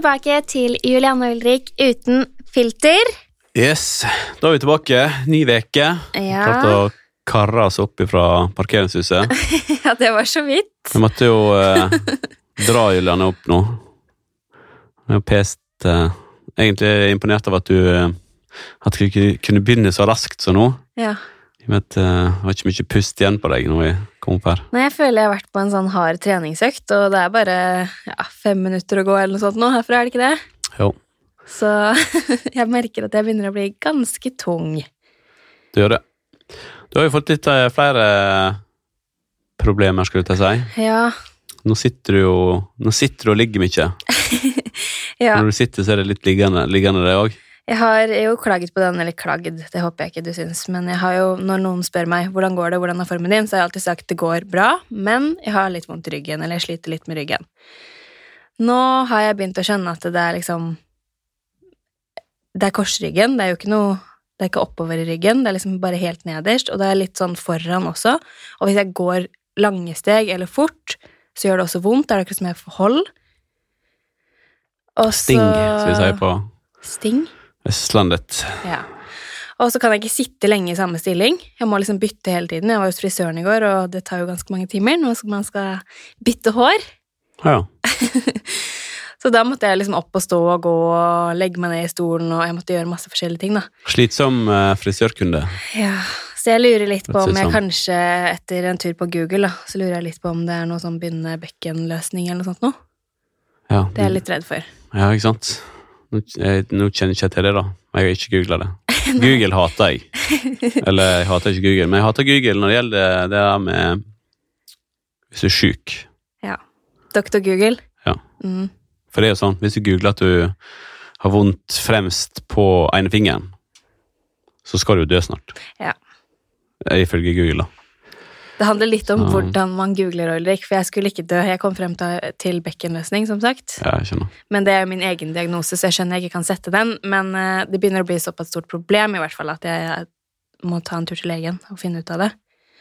Tilbake til Julianne Ulrik uten filter. Yes, da er vi tilbake. Ny uke. Ja. Klart å karre oss opp fra parkeringshuset. ja, det var så vidt. Vi måtte jo eh, dra Julianne opp nå. Jeg har pest eh, Egentlig imponert av at du eh, At du kunne begynne så raskt som nå. Ja. Jeg vet, eh, var ikke mye pust igjen på deg nå vi kom opp her. Nei, jeg føler jeg har vært på en sånn hard treningsøkt, og det er bare ja, fem minutter å gå eller noe sånt nå herfra, er det ikke det? Jo, Så jeg merker at jeg begynner å bli ganske tung. du gjør det. Du har jo fått litt eh, flere problemer, skulle jeg si. Ja. Nå sitter du jo Nå sitter du og ligger mye. ja. Når du sitter, så er det litt liggende, liggende det òg. Jeg har jo klaget på den, eller klagd, det håper jeg ikke du syns, men jeg har jo, når noen spør meg hvordan går det, hvordan er formen din, så har jeg alltid sagt det går bra, men jeg har litt vondt i ryggen, eller jeg sliter litt med ryggen. Nå har jeg begynt å skjønne at det er liksom Det er korsryggen, det er jo ikke noe Det er ikke oppover i ryggen, det er liksom bare helt nederst, og det er litt sånn foran også. Og hvis jeg går lange steg eller fort, så gjør det også vondt. Da er det akkurat som jeg får hold. Og Sting, så- som vi sier på Sting? Østlandet. Ja. Og så kan jeg ikke sitte lenge i samme stilling. Jeg må liksom bytte hele tiden. Jeg var hos frisøren i går, og det tar jo ganske mange timer når man skal bytte hår. Ja. Så da måtte jeg liksom opp og stå og gå og legge meg ned i stolen, og jeg måtte gjøre masse forskjellige ting, da. Slitsom eh, frisørkunde. Ja, så jeg lurer litt på om jeg kanskje etter en tur på Google, da, så lurer jeg litt på om det er noe sånn begynne-bekken-løsning eller noe sånt noe. Ja, Det er jeg litt redd for. ja ikke sant? Nå, jeg, nå kjenner ikke jeg til det, da. Jeg har ikke googla det. Google hater jeg. Eller jeg hater ikke Google, men jeg hater Google når det gjelder det der med Hvis du er sjuk. Doktor Google. Ja. Mm. For det er jo sånn, hvis du googler at du har vondt fremst på ene fingeren, så skal du jo dø snart. Ja. Ifølge Google, da. Det handler litt om hvordan man googler, Ulrik, for jeg skulle ikke dø. Jeg kom frem til, bekkenløsning, som sagt. Ja, jeg skjønner. Men det er min egen diagnose, så jeg skjønner jeg ikke kan sette den. Men eh, det begynner å bli såpass stort problem i hvert fall at jeg må ta en tur til legen og finne ut av det.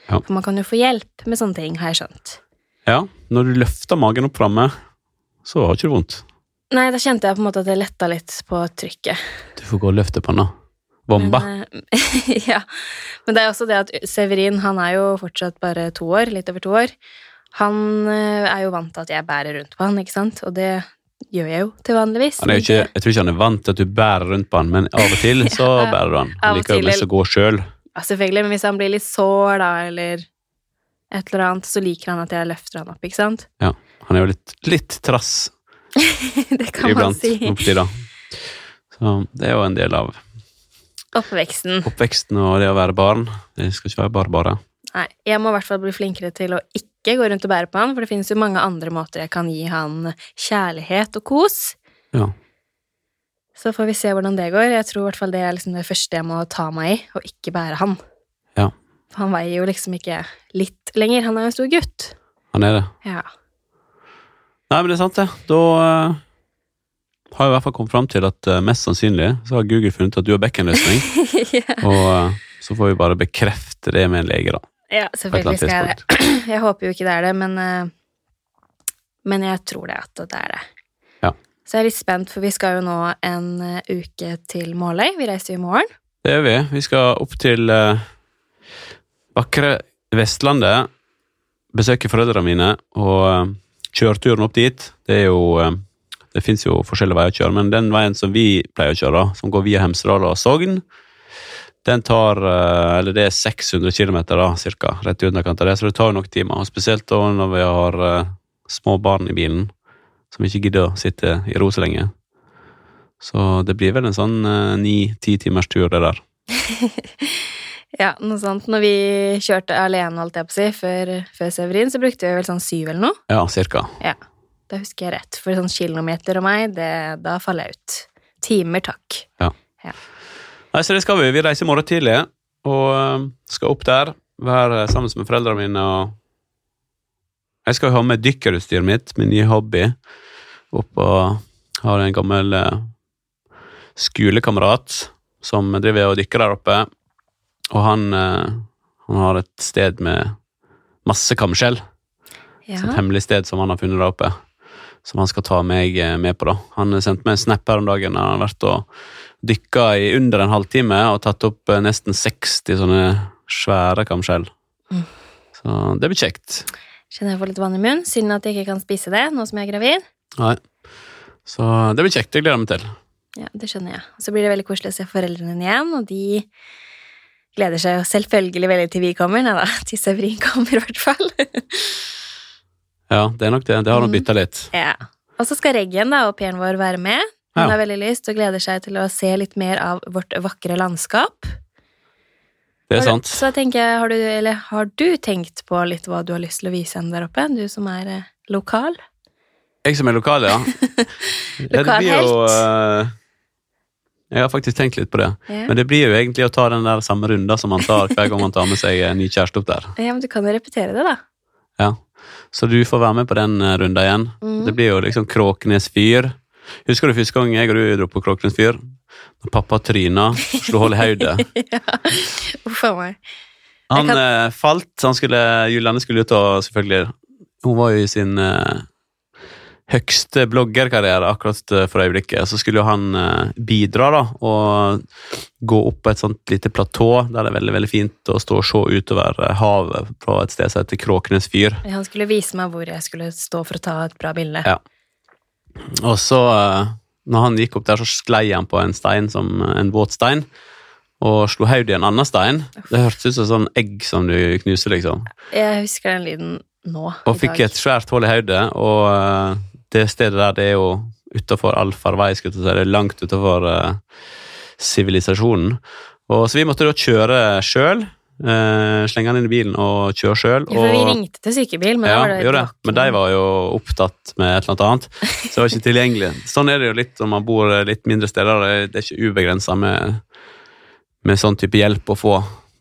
Ja. For man kan jo få hjelp med sånne ting, har jeg skjønt. Ja, når du løfter magen opp framme, så var det ikke vondt. Nei, da kjente jeg på en måte at det letta litt på trykket. Du får gå og løfte panna. Bomba. Men, eh, ja. Men det er også det at Severin, han er jo fortsatt bare to år, litt over to år. Han eh, er jo vant til at jeg bærer rundt på han, ikke sant? Og det gjør jeg jo til vanligvis. Han jo ikke, jeg tror ikke han er vant til at du bærer rundt på han, men av og til så Ja, bærer du han. Han liker jo best å gå sjøl. Ja, selvfølgelig, men hvis han blir litt sår, da, eller et eller annet, så liker han at jeg løfter han opp, ikke sant? Ja, han er jo litt, litt trass det kan man si. til da. Så det er jo en del av Oppveksten. oppveksten og det å være barn. Det skal ikke være bare bare. Nei, jeg må i hvert fall bli flinkere til å ikke gå rundt og bære på han, for det finnes jo mange andre måter jeg kan gi han kjærlighet og kos. Ja. Så får vi se hvordan det går. Jeg tror i hvert fall det er liksom det første jeg må ta meg i, og ikke bære han. Ja. For han veier jo liksom ikke litt lenger. Han er jo en stor gutt. Han er det. Ja. Nei, men det er sant, det. Da eh, har i hvert fall kommet fram til at eh, mest sannsynlig så har Google funnet at du har bekkenløsning. ja. og eh, så får vi bare bekrefte det med en lege, da. Ja, selvfølgelig skal jeg det. Jeg håper jo ikke det er det, men, eh, men jeg tror det at det er det. Ja. Så jeg er litt spent, for vi skal jo nå en uke til Måløy. Vi reiser jo i morgen. Det gjør vi. Vi skal opp til vakre Vestlandet, besøke foreldrene mine, og kjøreturen opp dit, det er jo Det fins jo forskjellige veier å kjøre, men den veien som vi pleier å kjøre, som går via Hemsedal og Sogn, den tar eh, Eller det er 600 km, da, cirka, rett i underkant av det, så det tar jo noen timer. Og spesielt da når vi har eh, små barn i bilen, som ikke gidder å sitte i ro så lenge. Så det blir vel en sånn ni-ti timers tur, det der. Ja, noe sånt. Når vi kjørte alene, holdt jeg på å si, før, før Severin, så brukte vi vel sånn syv eller noe. Ja, cirka. Da husker jeg rett. For sånn kilometer og meg, det, da faller jeg ut. Timer, takk. Nei, så det skal vi. Vi reiser i morgen tidlig og øh, skal opp der. Være sammen med foreldrene mine og Jeg skal jo ha med dykkerutstyret mitt, min nye hobby. Opp og har en gammel øh, skolekamerat som driver og dykker der oppe. Og han, øh, han har et sted med masse kamskjell. Ja. Et hemmelig sted som han har funnet der oppe. Som han skal ta meg eh, med på. da. Han sendte meg en snap her om dagen. Han har vært og dykka i under en halvtime og tatt opp eh, nesten 60 sånne svære kamskjell. Mm. Så det blir kjekt. Kjenner jeg får litt vann i munnen. Synd at jeg ikke kan spise det nå som jeg er gravid. Nei. Så det blir kjekt. Det gleder jeg meg til. Ja, det skjønner jeg. Så blir det veldig koselig å se foreldrene dine igjen, og de gleder seg jo selvfølgelig veldig til vi kommer. Nei da, til Severin kommer i hvert fall. Ja, det er nok det. Det har nok Mm. bytta litt. ja. Og så skal Reggen, da, au pairen vår, være med. Hun Ja. har veldig lyst og gleder seg til å se litt mer av vårt vakre landskap. Det er du- sant. Så jeg tenker, har du, eller har du tenkt på litt hva du har lyst til å vise henne der oppe? Du som er eh, lokal? Jeg som er lokal, ja. ja Uh, eh, Jeg har faktisk tenkt litt på det. Ja. Men det blir jo egentlig å ta den der samme runda som man tar hver gang man tar med seg en ny kjæreste opp der. ja, men du kan jo repetere det, da. Ja. Så du får være med på den eh, runda igjen. Mm. Det blir jo liksom Kråkenes fyr. Husker du første gang jeg og du dro på Kråkenes fyr? Når pappa tryna, slo hull i hodet. ja. Uff a meg. Han kan- eh, falt, han skulle, Julianne skulle ut og selvfølgelig Hun var jo i sin eh, høgste bloggerkarriere akkurat eh, for øyeblikket. Så skulle jo han eh, bidra da, og gå opp på et sånt lite platå der det er veldig veldig fint å stå og se utover eh, havet fra et sted som heter Kråkenes fyr. Han skulle vise meg hvor jeg skulle stå for å ta et bra bilde. Ja. Og så, når han gikk opp der, så sklei han på en stein som en våt stein. Og slo hodet i en annen stein. Det hørtes ut som sånn egg som du knuser, liksom. Jeg husker den lyden nå. Og fikk et svært hull i hodet, og det stedet der, det er jo utafor allfarvei, skulle jeg si. Det er langt utafor sivilisasjonen. Uh, så vi måtte da kjøre sjøl. Uh, slenge han inn i bilen og kjøre sjøl. Ja, for vi ringte til sykebil, men da var det jo det. Men de var jo opptatt med et eller annet annet, så det var ikke tilgjengelig. Sånn er det jo litt når man bor litt mindre steder. Det er- ikke ubegrensa med, med sånn type hjelp å få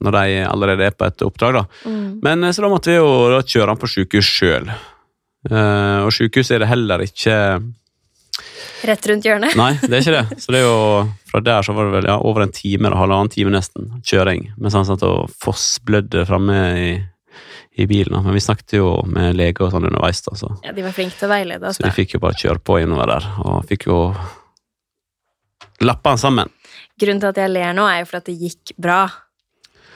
når de allerede er på et oppdrag. da. Mm. Men eh, Så da måtte vi jo da kjøre han på sykehus sjøl. Og sykehus er det heller ikke Rett rundt hjørnet. Nei, det er ikke det. Så det er jo Fra der så var det vel ja, over en time, eller halvannen time nesten, kjøring. Mens han satt og fossblødde framme i, i bilen. Men vi snakket jo med leger og sånn underveis, da, så, Ja, de var flinke til å veilede oss. så vi fikk jo bare kjøre på innover der. Og fikk jo lappa han sammen. Grunnen til at jeg ler nå, er jo for at det gikk bra.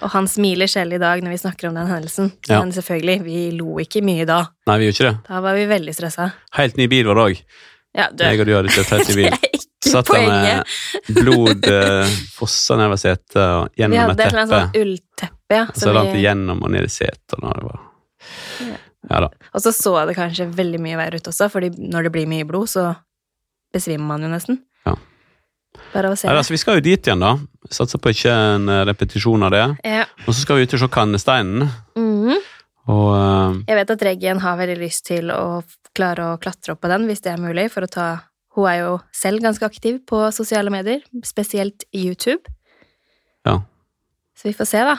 Og han smiler selv i dag når vi snakker om den hendelsen. Ja. Men selvfølgelig, vi lo ikke mye da. Nei, vi gjorde ikke det. Da var vi veldig stressa. Helt ny bil var det òg. Ja, du, Jeg og du hadde kjøpt helt ny bil. det er ikke Satt poenget. med blod eh, fossa nedover setet og Vi gjennom hadde et et eller annet teppe. sånn ullteppe, ja. Så det vi, gjennom og ned i setet. og da det var- Ja. Ja da. og så så det kanskje veldig mye verre ut også, fordi når det blir mye blod, så besvimer man jo nesten. Bare å se Ja, altså, vi skal jo dit igjen, da. Satser på ikke en eh, repetisjon av det. Ja. Og så skal vi ut og se Kannesteinen. Mm. Og uh, Jeg vet at Reggen har veldig lyst til å klare å klatre opp på den, hvis det er mulig, for å ta Hun er jo selv ganske aktiv på sosiale medier, spesielt YouTube. Ja. Så vi får se, da.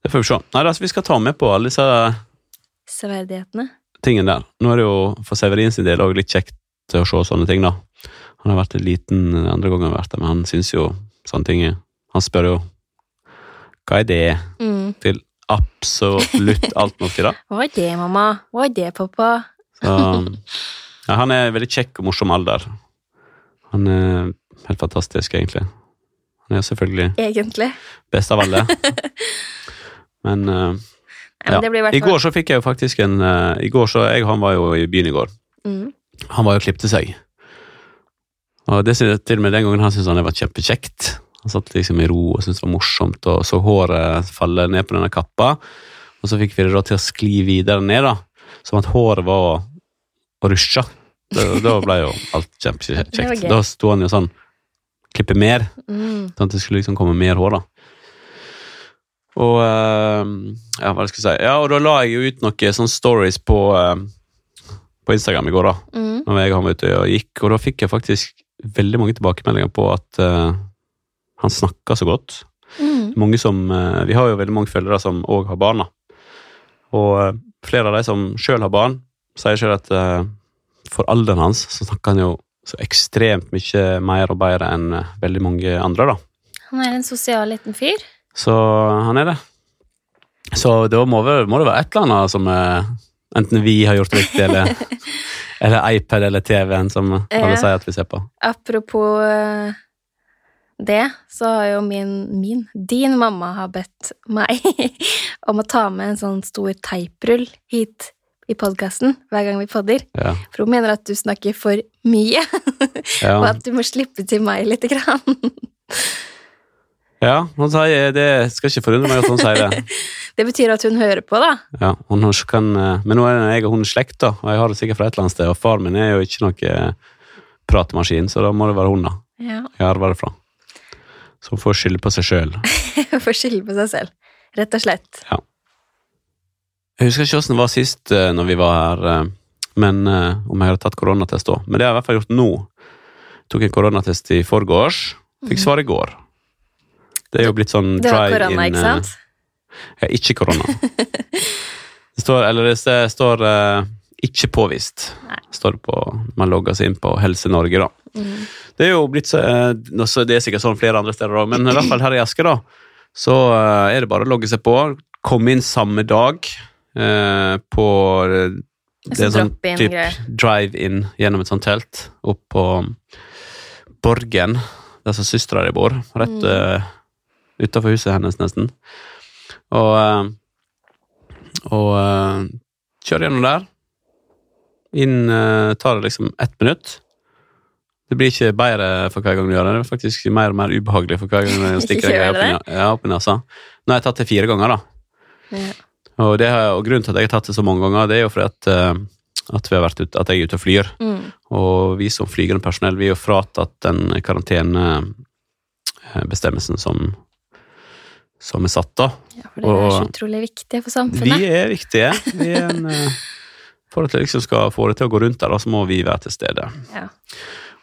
det får vi se. Nei, altså, vi skal ta med på alle disse Severdighetene. tingene der. Nå er det jo for Severin sin del òg litt kjekt å se sånne ting, da. Han har vært en liten den andre gangen han har vært der, men han syns jo sånne ting Han spør jo hva er det Mm. til absolutt alt noe, da. Hva er det, mamma? Hva er det, pappa? Så, ja, han er veldig kjekk og morsom alder. Han er helt fantastisk, egentlig. Han er selvfølgelig Egentlig. best av alle. Men uh, Ja, Ja. i går så fikk jeg jo faktisk en uh, I går så jeg, Han var jo i byen i går. mm. Han var jo klippte seg. Og det synes jeg til og med den gangen han syntes han det var kjempekjekt. Han satt liksom i ro og syntes det var morsomt, og så håret falle ned på denne kappa. Og så fikk vi det da til å skli videre ned, da. Som at håret var Å rusja. Da, da ble jo alt kjempekjekt. Da sto han jo sånn Klippe mer, Mm. sånn at det skulle liksom komme mer hår, da. Og eh, Ja, hva skal jeg si Ja, og da la jeg jo ut noen sånne stories på, eh, på Instagram i går, da. Mm. Når jeg kom ut var ute og gikk, og da fikk jeg faktisk veldig mange tilbakemeldinger på at uh, han snakker så godt. Mm. Mange som, uh, Vi har jo veldig mange følgere som òg har barn. Og uh, flere av de som sjøl har barn, sier sjøl at for alderen hans så snakker han jo så ekstremt mye mer og bedre enn veldig mange andre. da. Han er en sosial liten fyr. Så han er det. Så da må, vi, må det være et eller annet som enten vi har gjort riktig, eller Eller iPad eller TV-en, som alle sier at vi ser på. Apropos eh, det, så har jo min, min, din mamma har bedt meg om å ta med en sånn stor teiprull hit i podkasten hver gang vi podder. Ja. For hun mener at du snakker for mye, Ja. og at du må slippe til meg lite grann. Ja, sier det skal ikke forundre meg at hun sier det. Det betyr at hun hører på, da. Ja, kan, eh, men nå er jeg og hun slekt, da, og jeg har det sikkert fra et eller annet sted. Og far min er jo ikke noe eh, pratemaskin, så da må det være hun, da. Ja. Jeg arver det fra. Så hun får skylde på seg sjøl. Får skylde på seg selv. Rett og slett. Ja. Jeg husker ikke åssen det var sist eh, når vi var her, men om jeg hadde tatt koronatest da. Men det har jeg i hvert fall gjort nå. Tok en koronatest i forgårs. Fikk svar i går. Det er jo blitt sånn Mhm. Det var drive-in korona, ikke eh, sant? Ja, ikke korona. Det står, eller det står- eh, ikke påvist. Nei. Står det på, Man logger seg inn på Helse Norge, da. Mm. Det er jo blitt så, eh, Det er sikkert sånn flere andre steder òg, men i hvert fall her i Asker, da, så uh, er det bare å logge seg på. Komme inn samme dag på Det er sånn drop-in-greier. drive-in gjennom et sånt telt opp på Borgen, der som søstera di bor. Rett Mm. Utafor huset hennes, nesten. Og, eh, og kjører gjennom der. Inn eh, tar det liksom ett minutt. Det blir ikke bedre for hver gang du gjør det. Det er faktisk mer og mer ubehagelig for hver gang du stikker deg opp, i ja, opp i nesa. Nå har jeg tatt det fire ganger, da. Ja. Og, det og grunnen til at jeg har tatt det så mange ganger, det er jo fordi at, eh, at, vi har vært ute, at jeg er ute og flyr. Mm. Og vi som flygende personell vi er jo fratatt den karantenebestemmelsen som, som er satt, da. ja, for dere er så utrolig viktige for Vi samfunnet. er viktige. Vi er en, eh, for at vi liksom skal få det til å gå rundt der, da, så må vi være til stede. Ja.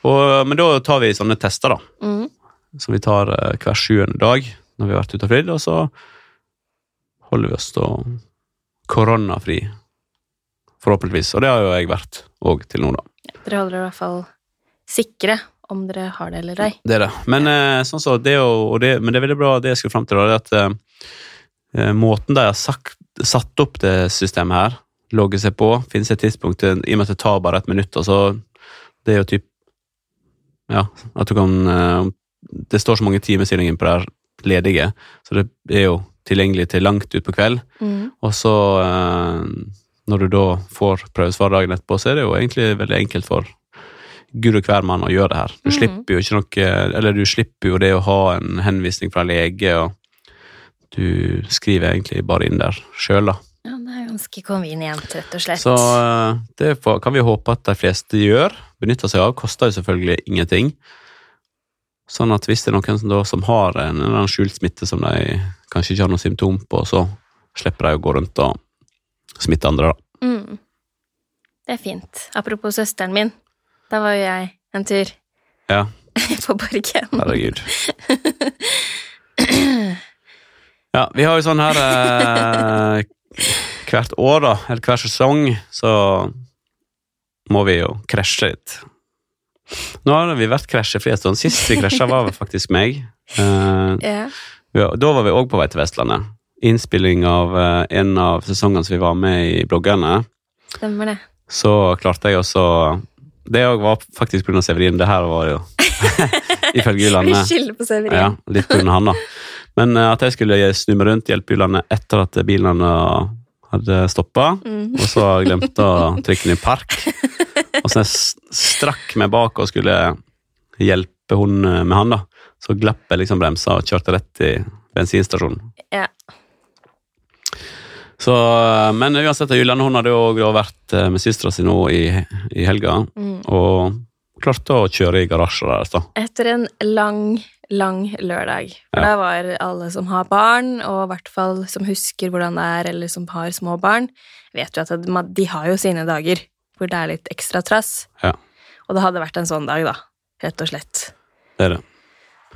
Og, men da tar vi sånne tester, da. Mm. Som vi tar eh, hver sjuende dag når vi har vært ute og flydd, og så holder vi oss da koronafri. Forhåpentligvis. Og det har jo jeg vært òg til nå, da. Dere holder i hvert fall sikre om dere har det eller ei. Det er det. Men eh, sånn så det og det, men det er veldig bra det jeg skulle fram til, da, det er at eh, måten de har sagt, satt opp det systemet her, logge seg på, finne seg et tidspunkt, i og med at det tar bare et minutt, altså så det er jo typ ja, at du kan eh, Det står så mange timestillinger på der ledige, så det er jo tilgjengelig til langt utpå kveld. Mm. Og så, eh, når du da får prøvesvar dagen etterpå, så er det jo egentlig veldig enkelt for gud og hver mann å gjøre det her. Du mm. slipper noe Eller du slipper jo det å ha en henvisning fra lege, og du skriver egentlig bare inn der sjøl, da. Ja, det er ganske convenient, rett og slett. Så eh, det kan vi håpe at de fleste gjør, benytter seg av. Koster jo selvfølgelig ingenting. Sånn at hvis det er noen som, da, som har en eller annen skjult smitte som de kanskje ikke har noen symptom på, så slipper de å gå rundt og smitte andre, da. Mm. Det er fint. Apropos søsteren min. Da var jo jeg en tur Ja, på Borgen. herregud. Ja, vi har jo sånn her eh, Hvert år, da, eller hver sesong, så må vi jo krasje litt. Nå har vi vært krasjefrie en stund. Sist vi krasja, var faktisk meg. Eh, Ja. ja, da var vi òg på vei til Vestlandet. Innspilling av eh, en av sesongene som vi var med i bloggerne. Stemmer det. Så klarte jeg også Det òg var faktisk pga. Severin. Det her var jo ifølge Vi Julanne. skylder på Severin. Ja, litt pga. han, da. Men eh, at jeg skulle snu meg rundt, hjelpe Julanne etter at bilene hadde stoppa, Mm. og så glemte å trykke den i park. Og så jeg strakk meg bak og skulle hjelpe hun eh, med han, da. Så glapp jeg liksom bremsa og kjørte rett i bensinstasjonen. Ja. Så, eh, men uansett, Julianne hun hadde jo vært eh, med søstera si nå i, i helga, Mm. og klarte å kjøre i garasjen deres, da. Etter en lang, lang lørdag. For Ja. da var alle som har barn, og i hvert fall som husker hvordan det er, eller som har små barn, vet jo at de- de har jo sine dager hvor det er litt ekstra trass. Ja. Og det hadde vært en sånn dag, da. Rett og slett. Det er det.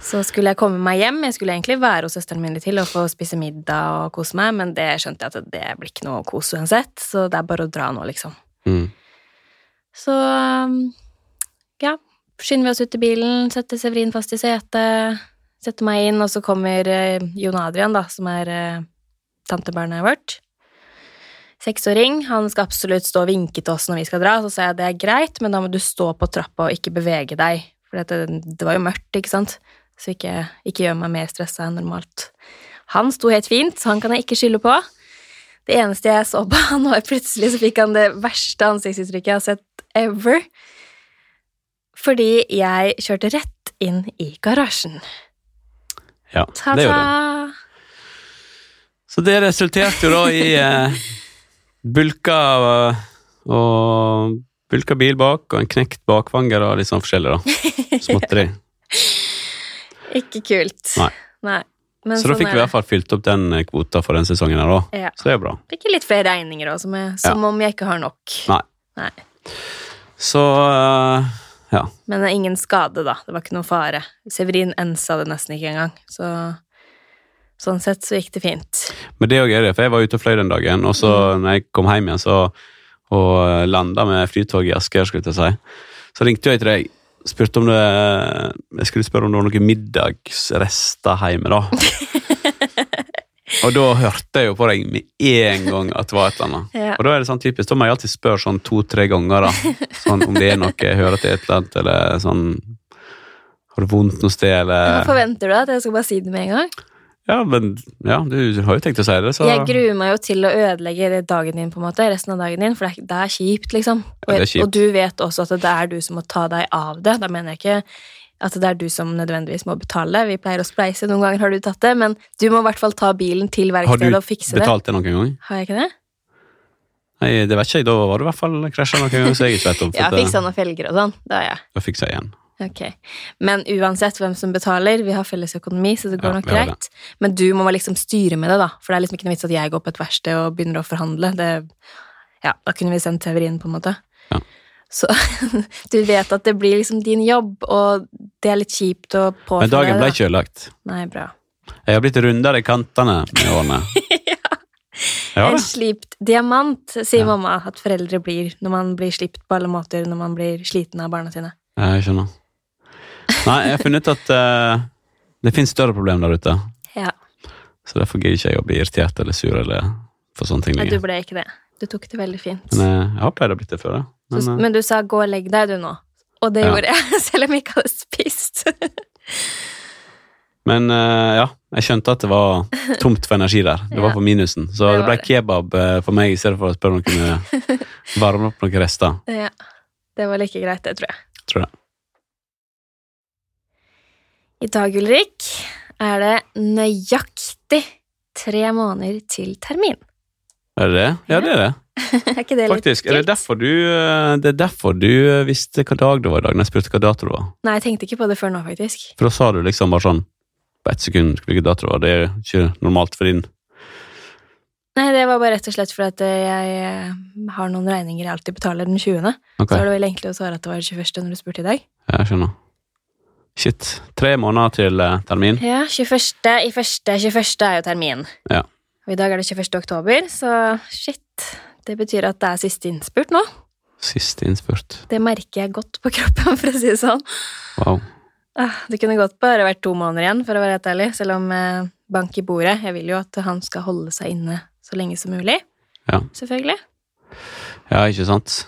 Så skulle jeg komme meg hjem. Jeg skulle egentlig være hos søsteren min litt til og få spise middag og kose meg, men det skjønte jeg at det blir ikke noe kos uansett, så det er bare å dra nå, liksom. Mm. Så um, ja, skynder vi oss ut i bilen, setter Severin fast i setet, setter meg inn, og så kommer eh, Jon Adrian, da, som er eh, tantebarnet vårt. seksåring. Han skal absolutt stå og vinke til oss når vi skal dra. Så sa jeg det er greit, men da må du stå på trappa og ikke bevege deg. For det, det var jo mørkt, ikke sant? Så ikke, ikke gjør meg mer stressa enn normalt. Han sto helt fint, så han kan jeg ikke skylde på. Det eneste jeg så på han, var plutselig så fikk han det verste ansiktsuttrykket jeg har sett ever. Fordi jeg kjørte rett inn i garasjen. Ja, det gjorde du. Så det resulterte jo da i eh, bulka eh, og bulka bil bak og en knekt bakvanger og litt sånn forskjellig, da. Småtteri. Ikke kult. Nei. Nei. Men Så da sånn fikk vi i hvert fall fylt opp den eh, kvota for den sesongen her, da. Ja. Så det er bra. Fikk litt flere regninger òg, som, jeg- som om jeg ikke har nok. Nei. Nei. Så uh, ja. Men det er ingen skade, da. Det var ikke noe fare. Severin ensa det nesten ikke engang. Så sånn sett så gikk det fint. Men det òg er det, for jeg var ute og fløy den dagen, og så Mm. når jeg kom hjem igjen så, og landa med flytog i Asker, skulle jeg si, så ringte jeg til deg. Spurte om det Jeg skulle spørre om det var noen middagsrester hjemme, da. og da hørte jeg jo på deg med en gang at det var et eller annet. Ja. Og da er det sånn typisk, da må jeg alltid spørre sånn to-tre ganger, da. Sånn om det er noe jeg hører til et eller annet, eller sånn Har du vondt noe sted, eller Forventer du at jeg skal bare si det med en gang? Ja, men ja, du har jo tenkt å si det, så Jeg gruer meg jo til å ødelegge dagen din, på en måte, resten av dagen din, for det er, det er kjipt, liksom. Og, Ja, er kjipt. og du vet også at det er du som må ta deg av det. Da mener jeg ikke at det er du som nødvendigvis må betale. Vi pleier å spleise, noen ganger har du tatt det, men du må i hvert fall ta bilen til verkstedet og fikse det. Har du betalt det noen gang? Har jeg ikke det? Nei, det vet ikke jeg. Da var du i hvert fall krasja noen gang, så jeg ikke vet om. Ja, fiksa noen felger og sånn. Det har jeg. Da fiksa jeg igjen. Ok. Men uansett hvem som betaler, vi har felles økonomi, så det går Ja, nok greit. Men du må liksom styre med det, da. For det er liksom ikke noe vits at jeg går på et verksted og begynner å forhandle. Det, ja, da kunne vi sendt Severin, på en måte. Ja. Så du vet at det blir liksom din jobb, og det er litt kjipt å påføre Men dagen ble ikke ødelagt. Nei, bra. Jeg har blitt rundere i kantene med årene. Ja En slipt diamant, sier Ja. mamma at foreldre blir når man blir slipt på alle måter når man blir sliten av barna sine. Ja, Jeg skjønner. Nei, jeg har funnet ut at uh, det finnes større problemer der ute. Ja, Så derfor gidder ikke jeg å bli irritert eller sur eller for sånne ting Nei, du ble ikke det. Du tok det veldig fint. Men eh, jeg har pleid å blitt det før. da. Men, eh, men du sa 'gå og legg deg', du nå. Og det Ja. gjorde jeg, selv om jeg ikke hadde spist. men uh, ja, jeg skjønte at det var tomt for energi der. Det var for på minusen. Så Det det ble det. kebab for meg i stedet for å spørre om jeg kunne varme opp noen rester. ja, det var like greit, det, tror jeg. Tror jeg. I dag, Ulrik, er det nøyaktig tre måneder til termin. Er det det? Ja, det er det. er ikke det Faktisk. litt Er det derfor du, eh, det er derfor du eh, visste hva dag det var i dag, når jeg spurte hva dato det var? Nei, jeg tenkte ikke på det før nå, faktisk. For da sa du liksom bare sånn på ett sekund hvilken dato det var. Det er ikke normalt for din Nei, det var bare rett og slett fordi at jeg eh, har noen regninger jeg alltid betaler den 20. Okay. Så var det veldig enkelt å svare at det var den 21. når du spurte i dag. jeg skjønner. Shit. Tre måneder til eh, termin. Ja, 21. i første 21. er jo termin. Ja. Og i dag er det 21. oktober, så shit. Det betyr at det er siste innspurt nå. Siste innspurt. Det merker jeg godt på kroppen, for å si det sånn. Wow. Ah, Det kunne godt bare vært to måneder igjen, for å være helt ærlig, selv om eh, bank i bordet. Jeg vil jo at han skal holde seg inne så lenge som mulig. Ja. Selvfølgelig. Ja, ikke sant.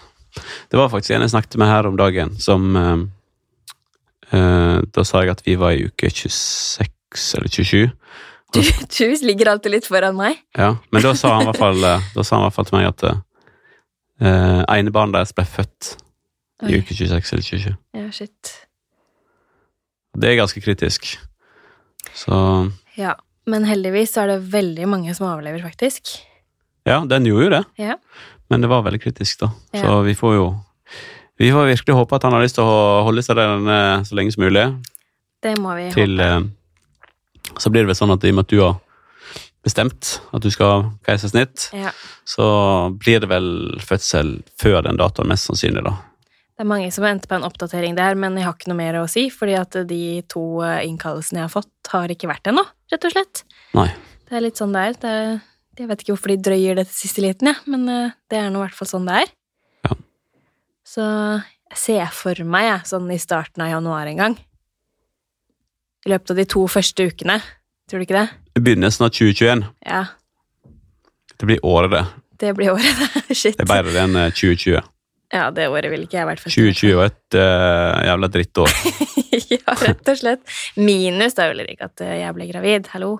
Det var faktisk en jeg snakket med her om dagen, som eh, Da sa jeg at vi var i uke 26 eller 27. Du, du ligger alltid litt foran meg. Ja, men da sa han i hvert fall, eh, han i hvert fall til meg at uh, ene barnet deres ble født i Oi. uke 26 eller 27. Ja, shit. Det er ganske kritisk. Så Ja, men heldigvis er det veldig mange som overlever, faktisk. ja, den gjorde jo det. Ja. Men det var veldig kritisk, da. Ja. Så vi får jo Vi får virkelig håpe at han har lyst til å holde seg der denne så lenge som mulig. Det må vi Til håpe. eh, Så blir det vel sånn at i og med at du har bestemt at du skal ha keisersnitt, Ja. så blir det vel fødsel før den datoen, mest sannsynlig, da. Det er mange som venter på en oppdatering der, men jeg har ikke noe mer å si, fordi at de to eh, innkallelsene jeg har fått, har ikke vært ennå, rett og slett. Nei. Det er litt sånn det er. Det er jeg vet ikke hvorfor de drøyer det til siste liten, ja, men eh, det er nå i hvert fall sånn det er. Ja. Så jeg ser for meg, jeg, sånn i starten av januar en gang. I løpet av de to første ukene. Tror du ikke det? Begynnelsen av 2021. Ja. Det blir året, det. Det blir året, det. Shit. Det er bedre enn eh, 2020. Ja, det året vil ikke jeg vært 2020 var et uh, jævla drittår. ja, rett og slett. Minus da, ikke at eh, jeg ble gravid. Hallo.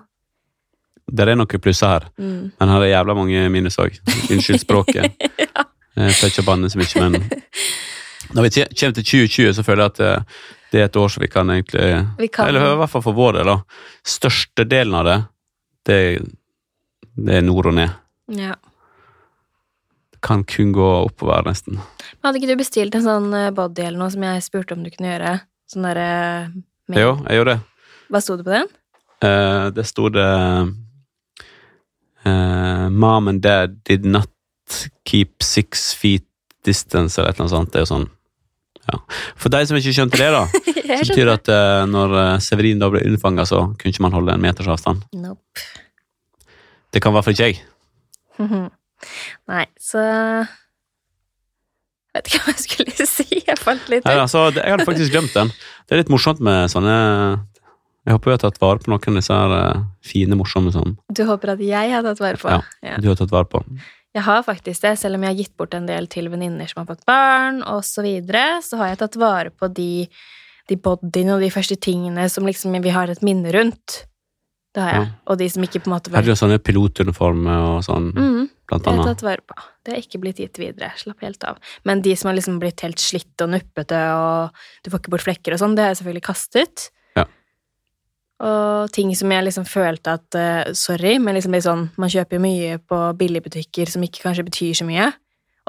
Der er noen plusser her, Mm. men her er jævla mange minus òg. Unnskyld språket. Jeg pleier ikke banne så mye, men når vi kommer til 2020, så føler jeg at eh, det er et år som vi kan egentlig Vi kan Eller i hvert fall for vår del, da. Størstedelen av det, det, det er nord og ned. ja. Det kan kun gå oppover, nesten. Men Hadde ikke du bestilt en sånn eh, body eller noe som jeg spurte om du kunne gjøre? Sånn derre Jo, jeg gjorde det. Hva sto det på den? Eh, det sto det eh, Mom and dad did not keep six feet distance, eller et eller annet sånt. Det er jo sånn ja. For de som ikke skjønte det, da, så betyr det at uh, når eh, Severin da ble unnfanga, så kunne ikke man holde en meters avstand. Nope. Det kan i hvert fall ikke jeg. Nei, så Jeg vet ikke hva jeg skulle si. Jeg falt litt ut. ut. altså, jeg hadde faktisk glemt den. Det er litt morsomt med sånne Jeg håper vi har tatt vare på noen av disse her, eh, fine, morsomme som Du håper at jeg har tatt vare på? Ja. Ja. du har tatt vare på. Jeg har faktisk det, selv om jeg har gitt bort en del til venninner som har fått barn, og så videre, så har jeg tatt vare på de, de bodyene og de første tingene som liksom vi har et minne rundt. Det har jeg. Ja. Og de som ikke på en måte Jeg hadde jo sånne pilotuniformer og sånn, mm, blant Det har jeg tatt vare på. Det har ikke blitt gitt videre. Slapp helt av. Men de som har liksom blitt helt slitt og nuppete, og du får ikke bort flekker og sånn, det har jeg selvfølgelig kastet. Og ting som jeg liksom følte at uh, Sorry, men liksom litt sånn Man kjøper jo mye på billigbutikker som ikke kanskje betyr så mye.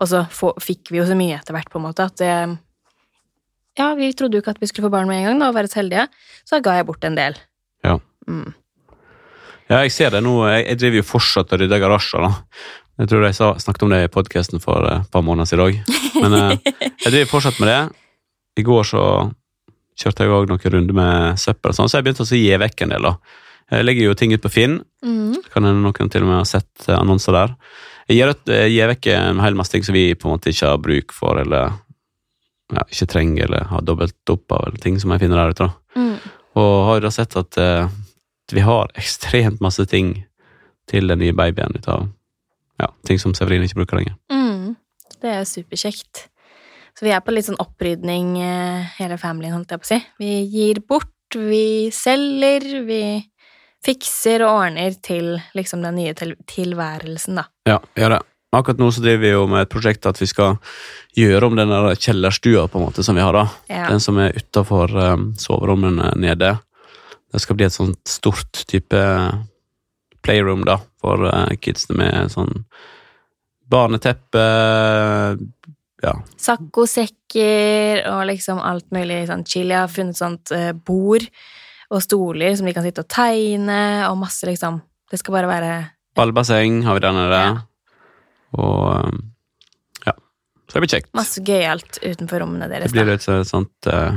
Og så få, fikk vi jo så mye etter hvert, på en måte, at det Ja, vi trodde jo ikke at vi skulle få barn med en gang, da, og være så heldige. Så da ga jeg bort en del. Ja. Mm. Ja, jeg ser det nå. Jeg, driver jo fortsatt og rydder garasjer, da. Jeg tror jeg sa, snakket om det i podkasten for eh, et par måneder siden i dag. Men eh, jeg driver fortsatt med det. I går så kjørte jeg òg noen runder med søppel, og sånn, så jeg begynte å gi vekk en del. da. Jeg legger jo ting ut på Finn. Mm. Kan hende noen til og med har sett eh, annonser der. Jeg gir, et- jeg gir vekk en hel masse ting som vi på en måte ikke har bruk for, eller ja, ikke trenger, eller har dobbelt opp av, eller ting som jeg finner der ute. da. Mm. Og har jo da sett at uh, vi har ekstremt masse ting til den nye babyen ut av ja, ting som Severin ikke bruker lenger. Mm. Det er superkjekt. Så vi er på litt sånn opprydning, eh, hele familien, holdt jeg på å si. Vi gir bort, vi selger, vi fikser og ordner til liksom den nye til tilværelsen, da. Ja, gjør det. Akkurat nå så driver vi jo med et prosjekt at vi skal gjøre om den der kjellerstua på en måte som vi har. da. Ja. Den som er utafor um, soverommene nede. Det skal bli et sånt stort type playroom da, for uh, kidsene med sånn barneteppe Ja, Saccosekker og liksom alt mulig sånn chill. Jeg har funnet sånt eh, bord og stoler som de kan sitte og tegne, og masse liksom Det skal bare være ballbasseng har vi der nede. Ja. Og um, ja. Så det blir kjekt. masse gøyalt utenfor rommene deres. Det blir litt et sånt- sånt uh,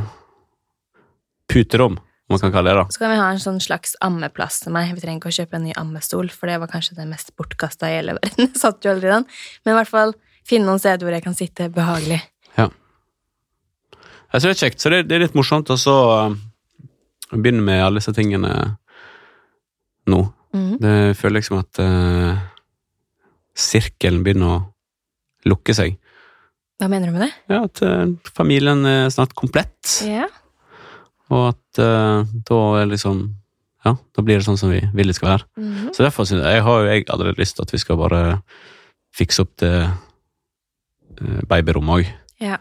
puterom, om man kan kalle det. da. Så kan vi ha en sånn slags ammeplass til meg. Vi trenger ikke å kjøpe en ny ammestol, for det var kanskje det mest bortkasta i hele verden. Jeg satt jo aldri den. Men i hvert fall finne noen steder hvor jeg kan sitte behagelig. Ja. Jeg tror det er kjekt, så det, det er litt morsomt å um, begynne med alle disse tingene nå. Mm. Det føler liksom at uh, sirkelen begynner å lukke seg. Hva mener du med det? Ja, At uh, familien er snart komplett, Ja. og at uh, da er liksom Ja, da blir det sånn som vi vil det skal være. Mm. Så derfor synes jeg, jeg har jo jeg allerede lyst til at vi skal bare fikse opp det uh, babyrommet òg. ja.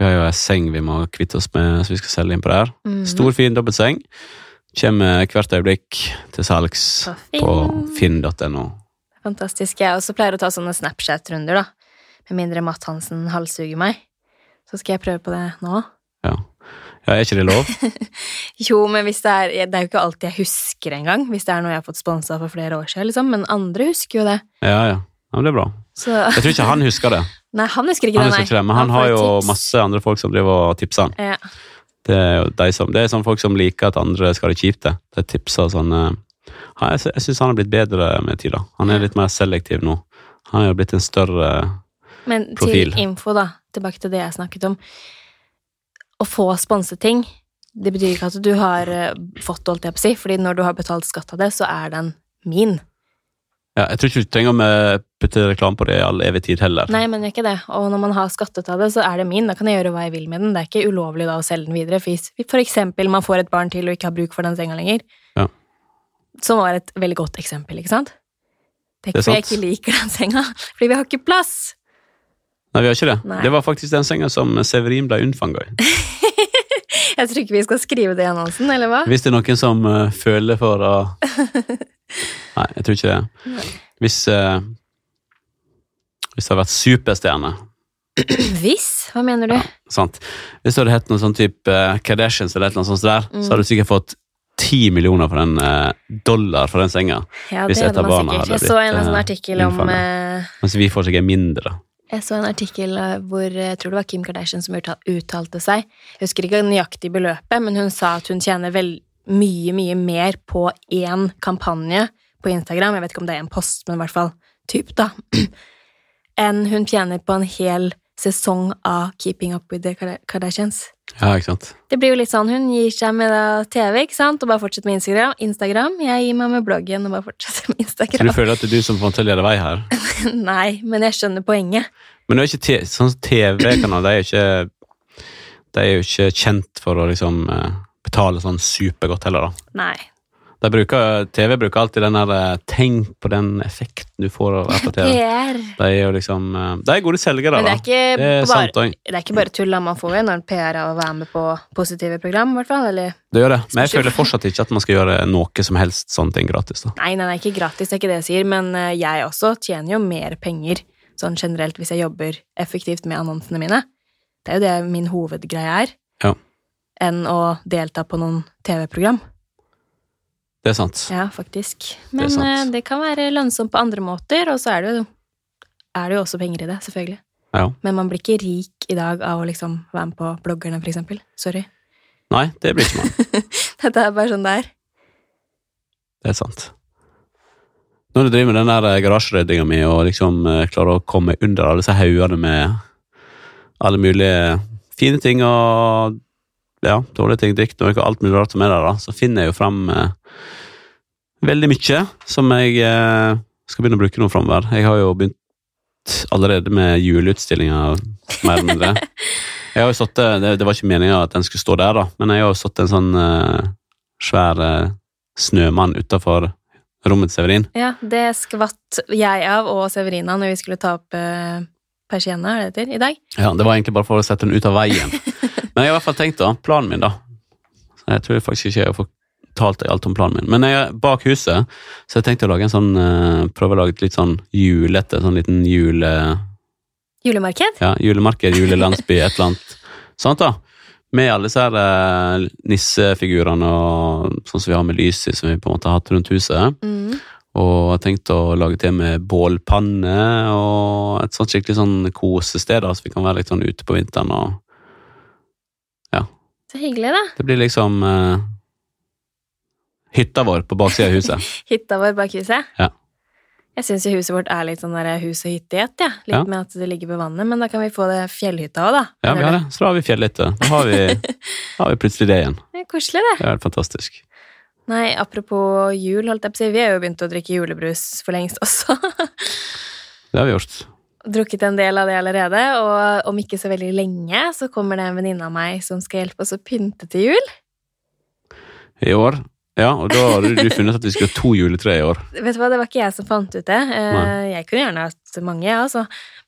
Vi har jo ei seng vi må kvitte oss med, så vi skal selge inn på der. Mm. Stor, fin dobbeltseng. Kommer hvert øyeblikk til salgs På finn.no. Finn. Fantastisk. Jeg også pleier å ta sånne Snapchat-runder, da. Med mindre Matt Hansen halshugger meg. Så skal jeg prøve på det nå. Ja. ja, er ikke det lov? Jo, men hvis det er Det er jo ikke alltid jeg husker engang, hvis det er noe jeg har fått sponsa for flere år siden, liksom. Men andre husker jo det. Ja, ja. Ja men det er bra. Så Jeg tror ikke han husker det, Nei, han husker ikke han det, husker ikke det men han, han har jo tips. masse andre folk som driver og tipser han. Ja. Det er jo de som, det er sånne folk som liker at andre skal ha det kjipt. det. De tipser sånn Jeg, jeg syns han har blitt bedre med tida. Han er litt mer selektiv nå. Han er jo blitt en større Men Profil. til info, da, tilbake til det jeg snakket om. Å få sponset ting, det betyr ikke at du har eh, fått holdt jeg på å si, fordi når du har betalt skatt av det, så er den min. Ja, jeg tror ikke du trenger å putte reklame på det i all evig tid heller. Nei, men gjør ikke det. Og når man har skattet av det, så er det min. Da kan jeg gjøre hva jeg vil med den. Det er ikke ulovlig da å selge den videre. Hvis for eksempel man får et barn til og ikke har bruk for den senga lenger. Ja. Som var et veldig godt eksempel, ikke sant? Det er Det er ikke fordi jeg ikke liker den senga, fordi vi har ikke plass. Nei, vi har ikke det. Nei. Det var faktisk den senga som Severin ble unnfanga i. Jeg tror ikke vi skal skrive det i annonsen, eller hva? Hvis det er noen som uh, føler for å Nei, jeg tror ikke det. Hvis uh, Hvis det hadde vært superstjerne, Hvis? Hva mener du? Ja, sant Hvis det hadde hett noe sånn type uh, Kardashians eller et annet sånt der, Mm. så hadde du sikkert fått ti millioner for den eh, dollar for den senga, Ja, Hvis det et hadde av barna sikkert. blitt Jeg så en sånn artikkel om mens vi får sikkert mindre. Jeg så en artikkel eh, hvor eh, jeg tror det var Kim Kardashian som uttalte seg. Jeg husker ikke nøyaktig beløpet, men hun sa at hun tjener vel mye, mye mer på én kampanje på Instagram, jeg vet ikke om det er en post, men i hvert fall typ, da, enn hun tjener på en hel sesong av Keeping Up With The Kardashians. Ja, ikke sant? Det blir jo litt sånn, hun gir seg med TV, ikke sant, og bare fortsetter med Instagram. Instagram. Jeg gir meg med bloggen og bare fortsetter med Instagram. Så du føler at det er du som får til å lede vei her? Nei, men jeg skjønner poenget. Men det er ikke sånn TV-kanaler, de er ikke De er jo ikke kjent for å liksom eh, betale sånn supergodt heller, da. Nei. Bruker, TV bruker alltid den der eh, Tenk på den effekten du får av. PR. De er jo liksom eh, De er gode selgere, Men det da. er ikke Det er bare, sant det er ikke bare tull. Man får når en PR av å være med på positive program, i hvert fall. Eller Det gjør det. Men jeg føler fortsatt ikke at man skal gjøre noe som helst sånne ting gratis. da. Nei, nei, nei, ikke gratis, det er ikke det jeg sier, men eh, jeg også tjener jo mer penger sånn generelt hvis jeg jobber effektivt med annonsene mine. Det er jo det min hovedgreie er. Ja. Enn å delta på noen TV-program. Det er sant. Ja, faktisk. Men det, eh, det kan være lønnsomt på andre måter, og så er det jo, er det jo også penger i det, selvfølgelig. Ja. Men man blir ikke rik i dag av å liksom være med på bloggerne, for eksempel. Sorry. Nei, det blir ikke man. Dette er bare sånn det er. Det er sant. Når du driver med den der eh, garasjeryddinga mi og liksom eh, klarer å komme under alle disse haugene med alle mulige fine ting og ja, dårlige ting, drikknoe og alt mulig rart som er der, da, så finner jeg jo fram eh, veldig mye som jeg eh, skal begynne å bruke nå framover. Jeg har jo begynt allerede med juleutstillinga, mer eller mindre. Jeg har jo satt, det, det var ikke meninga at den skulle stå der, da, men jeg har jo satt en sånn eh, svær eh, snømann utafor rommet til Severin. Ja, det skvatt jeg av og Severina når vi skulle ta opp eh, persienna, er det heter, i dag. Ja, Det var egentlig bare for å sette den ut av veien. Men jeg har i hvert fall tenkt, da, planen min, da. Så jeg tror faktisk ikke jeg har fortalt deg alt om planen min. Men jeg er bak huset, så jeg tenkte å lage en sånn eh, prøve å lage et litt sånn julete, sånn liten jule... Julemarked? Ja, julemarked, julelandsby, et eller annet sånt, da. Med alle disse her eh, nissefigurene og sånn som vi har med lys i, som vi på en måte har hatt rundt huset. Mm. Og jeg har tenkt å lage til med bålpanne og et sånt skikkelig sånn kosested, så vi kan være litt sånn ute på vinteren og Så hyggelig, da. Det blir liksom uh, hytta vår på baksida av huset. Hytta vår bak huset. Ja. Jeg syns jo huset vårt er litt sånn der hus og hytte i ett, ja. Litt Ja. med at det ligger ved vannet, men da kan vi få det fjellhytta òg, da. Ja, vi har det. Så da har vi fjellhytte. Da har vi, har vi plutselig det igjen. Det er koselig, det. Det er helt fantastisk. Nei, apropos jul, holdt jeg på å si, vi har jo begynt å drikke julebrus for lengst også. Det har vi gjort. Drukket en del av det allerede, og om ikke så veldig lenge så kommer det en venninne av meg som skal hjelpe oss å pynte til jul. I år. Ja, og da har du funnet at vi skulle ha to juletre i år. Vet du hva, det var ikke jeg som fant ut det. Eh. Jeg kunne gjerne hatt mange, jeg, altså.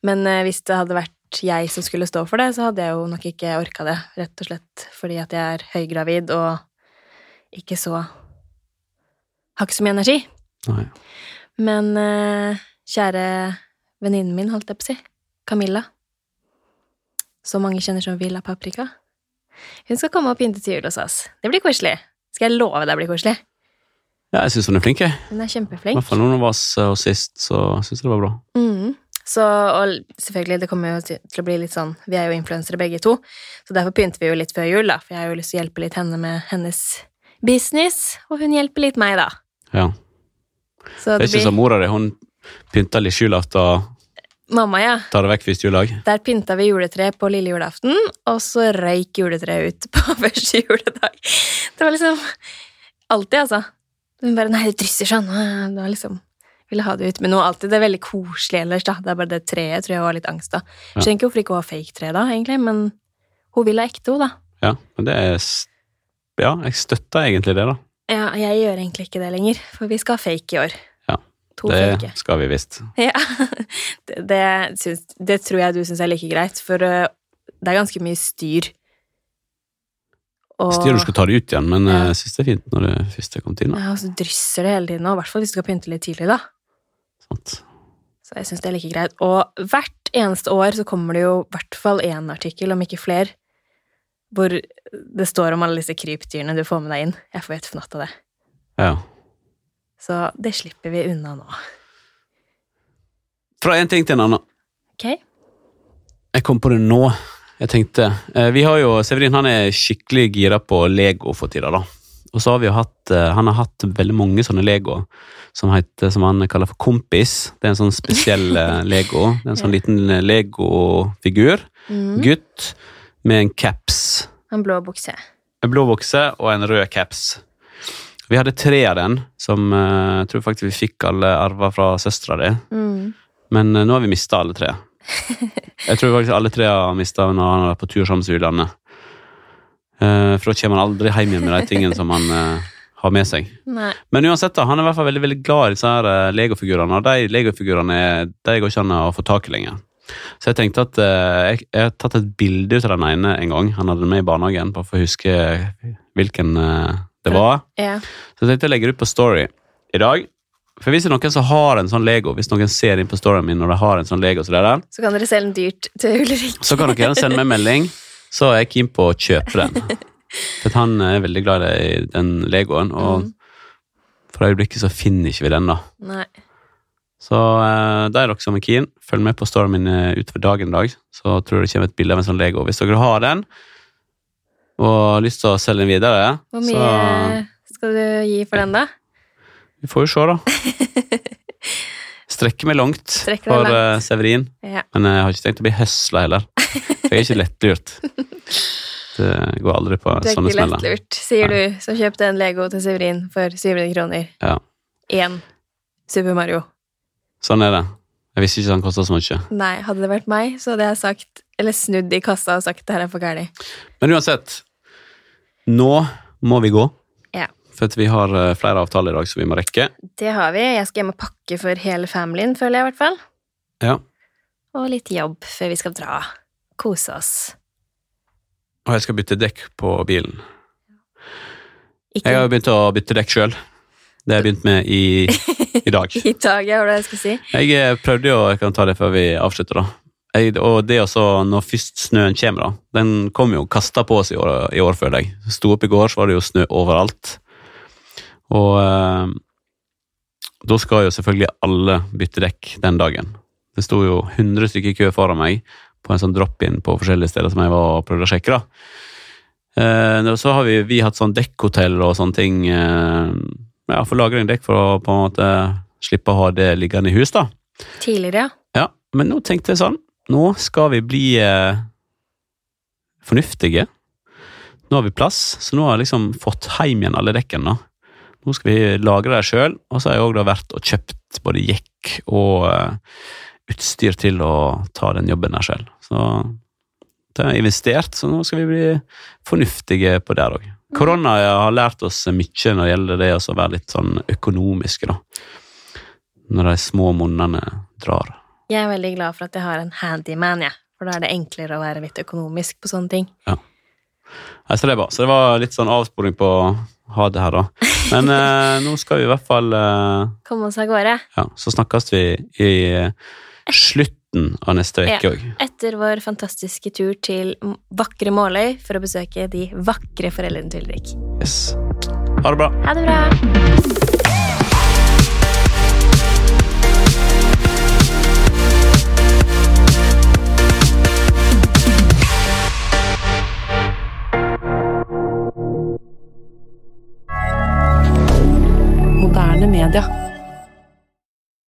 Men eh, hvis det hadde vært jeg som skulle stå for det, så hadde jeg jo nok ikke orka det, rett og slett fordi at jeg er høygravid og ikke så Har ikke så mye energi. Nei. Men eh, kjære venninnen min, holdt jeg på å si, Camilla, som mange kjenner som Villa Paprika, hun skal komme og pynte til jul hos oss. Det blir koselig. Skal jeg love det blir koselig? Ja, jeg syns hun er flink, jeg. Hun er I kjempeflink. hvert fall noen av oss hos sist, så syns jeg det var bra. Mm. Så, og selvfølgelig, det kommer jo til å bli litt sånn Vi er jo influensere begge to, så derfor pynter vi jo litt før jul, da. For jeg har jo lyst til å hjelpe litt henne med hennes business, og hun hjelper litt meg, da. Ja. Så Det er ikke blir som mora di. Hun pynta litt julaften, Mamma, ja. Ta det vekk første juledag. Der pynta vi juletre på lille julaften, og så røyk juletreet ut på første juledag. Det var liksom Alltid, altså. Hun bare 'nei, det drysser sånn'. Det var liksom Ville ha det ut med noe alltid. Det er veldig koselig ellers, da. Det er bare det treet tror jeg hun har litt angst av. Ja. Skjønner ikke hvorfor ikke hun har fake tre, da, egentlig, men hun vil ha ekte, hun, da. Ja, men det er Ja, jeg støtter egentlig det, da. Ja, jeg gjør egentlig ikke det lenger, for vi skal ha fake i år. Ja, To Det fake. skal vi visst. Ja. Det, det, syns, det tror jeg du syns er like greit, for øh, det er ganske mye styr. Og, Styr du skal ta det ut igjen, men Ja. eh, jeg syns det er fint når det først er kommet inn. Ja, og så drysser det hele tiden, og i hvert fall hvis du skal pynte litt tidlig, da. Sant? Så jeg syns det er like greit. Og hvert eneste år så kommer det jo i hvert fall én artikkel, om ikke flere, hvor det står om alle disse krypdyrene du får med deg inn. Jeg får helt fnatt av det. Ja. Så det slipper vi unna nå. Fra en ting til en annen. Ok? Jeg kom på det nå. Jeg tenkte eh, Vi har jo Severin han er skikkelig gira på Lego for tida, da. Og så har vi jo hatt eh, Han har hatt veldig mange sånne Lego som, heter, som han kaller for Kompis. Det er en sånn spesiell eh, Lego. Det er en sånn liten Lego-figur. Mm. Gutt med en caps. En blå bukse. En blå bukse og en rød caps. Vi hadde tre av den, som eh, jeg tror faktisk vi fikk alle arva fra søstera di. Mm. Men eh, nå har vi mista alle tre. Jeg tror faktisk alle tre har mista når han er på tur sammen med utlandet. Eh, For da kommer han aldri hjem igjen med de tingene som han har med seg. Nei. Men uansett, da, han er i hvert fall veldig veldig glad i disse her legofigurene, og de legofigurene de går ikke an å få tak i lenger. Så jeg tenkte at jeg, jeg har tatt et bilde ut av den ene en gang. Han hadde den med i barnehagen, bare for å huske hvilken det var. Ja. Så jeg tenkte jeg legger ut på Story i dag. For hvis det er noen som har en sånn Lego, hvis noen ser inn på storyen min når de har en sånn Lego, så, er der, Så kan dere selge den dyrt til Ulrik. så kan dere sende meg en melding, så er jeg keen på å kjøpe den. For han er veldig glad i den Legoen, og Mm. for øyeblikket så finner ikke vi den, da. Nei. Så da er dere som er keen, følg med på storyen min eh, utover dagen i dag, så tror jeg det kommer et bilde av en sånn Lego. Hvis dere har den, og har lyst til å selge den videre, Hvor så mye skal du gi for den, da? Vi får jo se, da. Strekker meg langt Strekker for langt. eh, Severin, Ja. men jeg har ikke tenkt å bli høsla heller. For jeg er ikke lettlurt. Det går aldri på sånne smeller. Du er ikke lettlurt, sier du, som kjøpte en Lego til Severin for 700 kroner. Ja, Én Super Mario. sånn er det. Jeg visste ikke han kosta så mye. Nei, hadde det vært meg, så hadde jeg sagt Eller snudd i kassa og sagt det her er for gærent. Men uansett, nå må vi gå. Ja. For vi har eh, flere avtaler i dag som vi må rekke. Det har vi. Jeg skal hjem og pakke for hele familien, føler jeg i hvert fall. Ja. Og litt jobb før vi skal dra. Kose oss. Og jeg skal bytte dekk på bilen. Ikke Jeg har begynt å bytte dekk sjøl. Det har jeg begynt med i, i dag. i hva var det jeg skulle si. Jeg eh, prøvde jo, jeg kan ta det før vi avslutter, da. Jeg, og det også, når først snøen kommer, da. Den kom jo kasta på oss i år, i år føler jeg. Sto opp i går, så var det jo snø overalt. Og eh, da skal jo selvfølgelig alle bytte dekk den dagen. Det sto jo 100 stykker i kø foran meg på en sånn drop-in på forskjellige steder som jeg var og prøvde å sjekke. da. Eh, så har vi, vi hatt sånn dekkhotell og sånne ting. Eh, ja, for lagring dekk for å på en måte slippe å ha det liggende i hus, da. Tidligere, ja. Ja, men nå tenkte jeg sånn, nå skal vi bli eh, fornuftige. Nå har vi plass, så nå har jeg liksom fått hjem igjen alle dekkene. Nå skal vi lagre det sjøl, og så har jeg òg vært og kjøpt både jekk og eh, utstyr til å ta den jobben der sjøl. Så det er investert, så nå skal vi bli fornuftige på det òg. Korona har lært oss mye når det gjelder det å være litt sånn økonomiske, da. Når de små monnene drar. Jeg er veldig glad for at jeg har en handyman, jeg. For da er det enklere å være litt økonomisk på sånne ting. Nei, så det er bra. Så det var litt sånn avsporing på å ha det her, da. Men eh, nå skal vi i hvert fall eh, Komme oss av gårde. Ja, så snakkes vi i eh, slutten av neste uke òg. Etter vår fantastiske tur til vakre Måløy for å besøke de vakre foreldrene til Ulrik. Yes. Ha det bra. Ha det bra! moderne media.